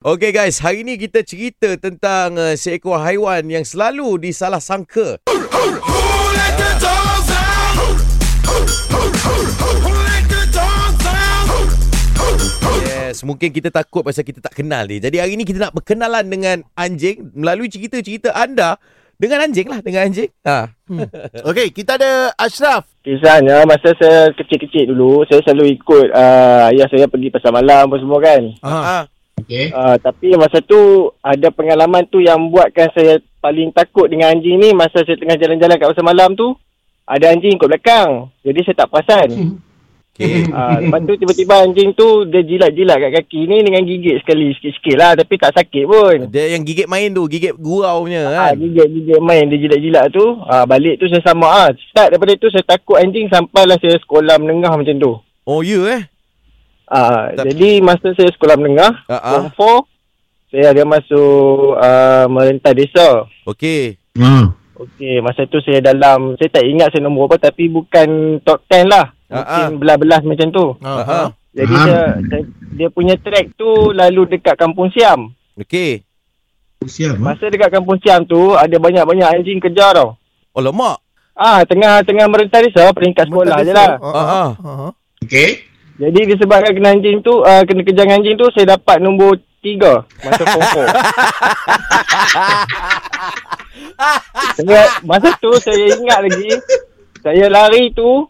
Okey guys, hari ni kita cerita tentang uh, seekor haiwan yang selalu disalah sangka. Yes, mungkin kita takut pasal kita tak kenal dia. Jadi hari ni kita nak berkenalan dengan anjing melalui cerita-cerita anda dengan anjing lah, dengan anjing. Ha. Okey, kita ada Ashraf. Kisahnya masa saya kecil-kecil dulu, saya selalu ikut uh, ayah saya pergi pasar malam apa semua kan. Ha. Okay. Uh, tapi masa tu ada pengalaman tu yang buatkan saya paling takut dengan anjing ni masa saya tengah jalan-jalan kat pasar malam tu. Ada anjing ikut belakang. Jadi saya tak perasan. Okey. uh, lepas tu tiba-tiba anjing tu dia jilat-jilat kat kaki ni dengan gigit sekali sikit-sikit lah. Tapi tak sakit pun. Dia yang gigit main tu, gigit gurau punya Ah, kan. gigit-gigit main dia jilat-jilat tu. Ah, balik tu saya sama ah. Start daripada tu saya takut anjing sampailah saya sekolah menengah macam tu. Oh, ya eh? Ah, Tak- jadi masa saya sekolah menengah, Ah, ah. form 4, saya ada masuk uh, merentah desa. Okey. Hmm. Okey, masa tu saya dalam, saya tak ingat saya nombor apa tapi bukan top 10 lah. Ah, Mungkin belah-belah macam tu. Ha. Ha. Jadi Ah. dia, dia, dia punya track tu lalu dekat Kampung Siam. Okey. Usia apa? Masa dekat Kampung Siam tu ada banyak-banyak anjing kejar tau. Oh, lemak. Ah, tengah-tengah merentah desa peringkat sekolah je lah. Ha. Ah, ah. Ha. Jadi disebabkan kena anjing tu, uh, kena kejar anjing tu, saya dapat nombor 3 masa form 4. saya, masa tu saya ingat lagi, saya lari tu,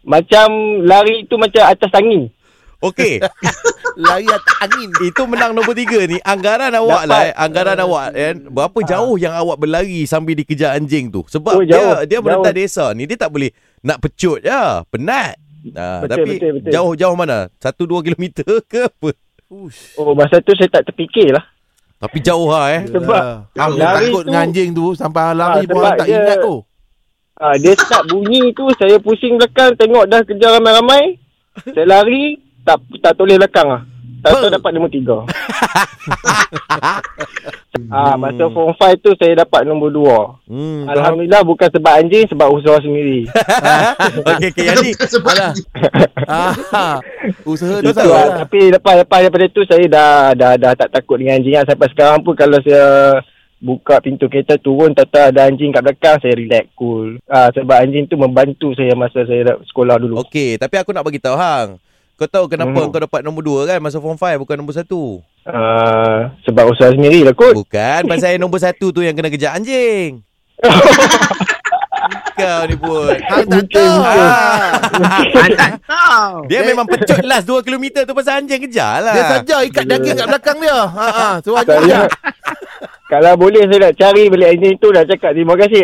macam lari tu macam atas angin. Okey. Lari atas angin. Itu menang nombor tiga ni. Anggaran awak Dapat. lah eh. Anggaran awak kan. Berapa jauh yang awak berlari sambil dikejar anjing tu? Sebab Oh, dia jauh. dia merentah Jauh. desa ni. Dia tak boleh nak pecut je. Penat. Nah, Betul, tapi betul, betul. jauh-jauh mana? Satu dua kilometer ke apa? Ush. Oh, masa tu saya tak terfikir lah. Tapi jauh lah eh. Sebab Aku lari takut tu- dengan anjing tu sampai Ah, lari pun sebab tak dia- ingat tu. uh, dia start bunyi tu, saya pusing belakang, tengok dah kejar ramai-ramai. Saya lari, tak tak toleh belakang lah. Tak tahu dapat nombor 3. Ah, masa form 5 tu saya dapat nombor 2. Hmm. Alhamdulillah bukan sebab anjing sebab usaha sendiri. Okey, okey. Yang ni. Sebab Alah. Ah, usaha tu Itu lah. Tapi lepas lepas daripada tu saya dah dah dah tak takut dengan anjing lah. Sampai sekarang pun kalau saya buka pintu kereta turun tata ada anjing kat belakang saya relax cool. Ah sebab anjing tu membantu saya masa saya dah sekolah dulu. Okey, tapi aku nak bagi tahu hang. Kau tahu kenapa Hmm. kau dapat nombor dua kan masa form 5 bukan nombor satu? Ah sebab usaha sendiri lah kot. Bukan, pasal yang nombor satu tu yang kena kejar anjing. Kau ni pun. Hang tak tahu. mungkin. Ah. Dia memang pecut last 2 km tu pasal anjing kejar lah. Dia saja ikat daging kat belakang dia. Ha ah, suruh anjing kalau boleh saya nak cari balik anjing tu dah cakap terima kasih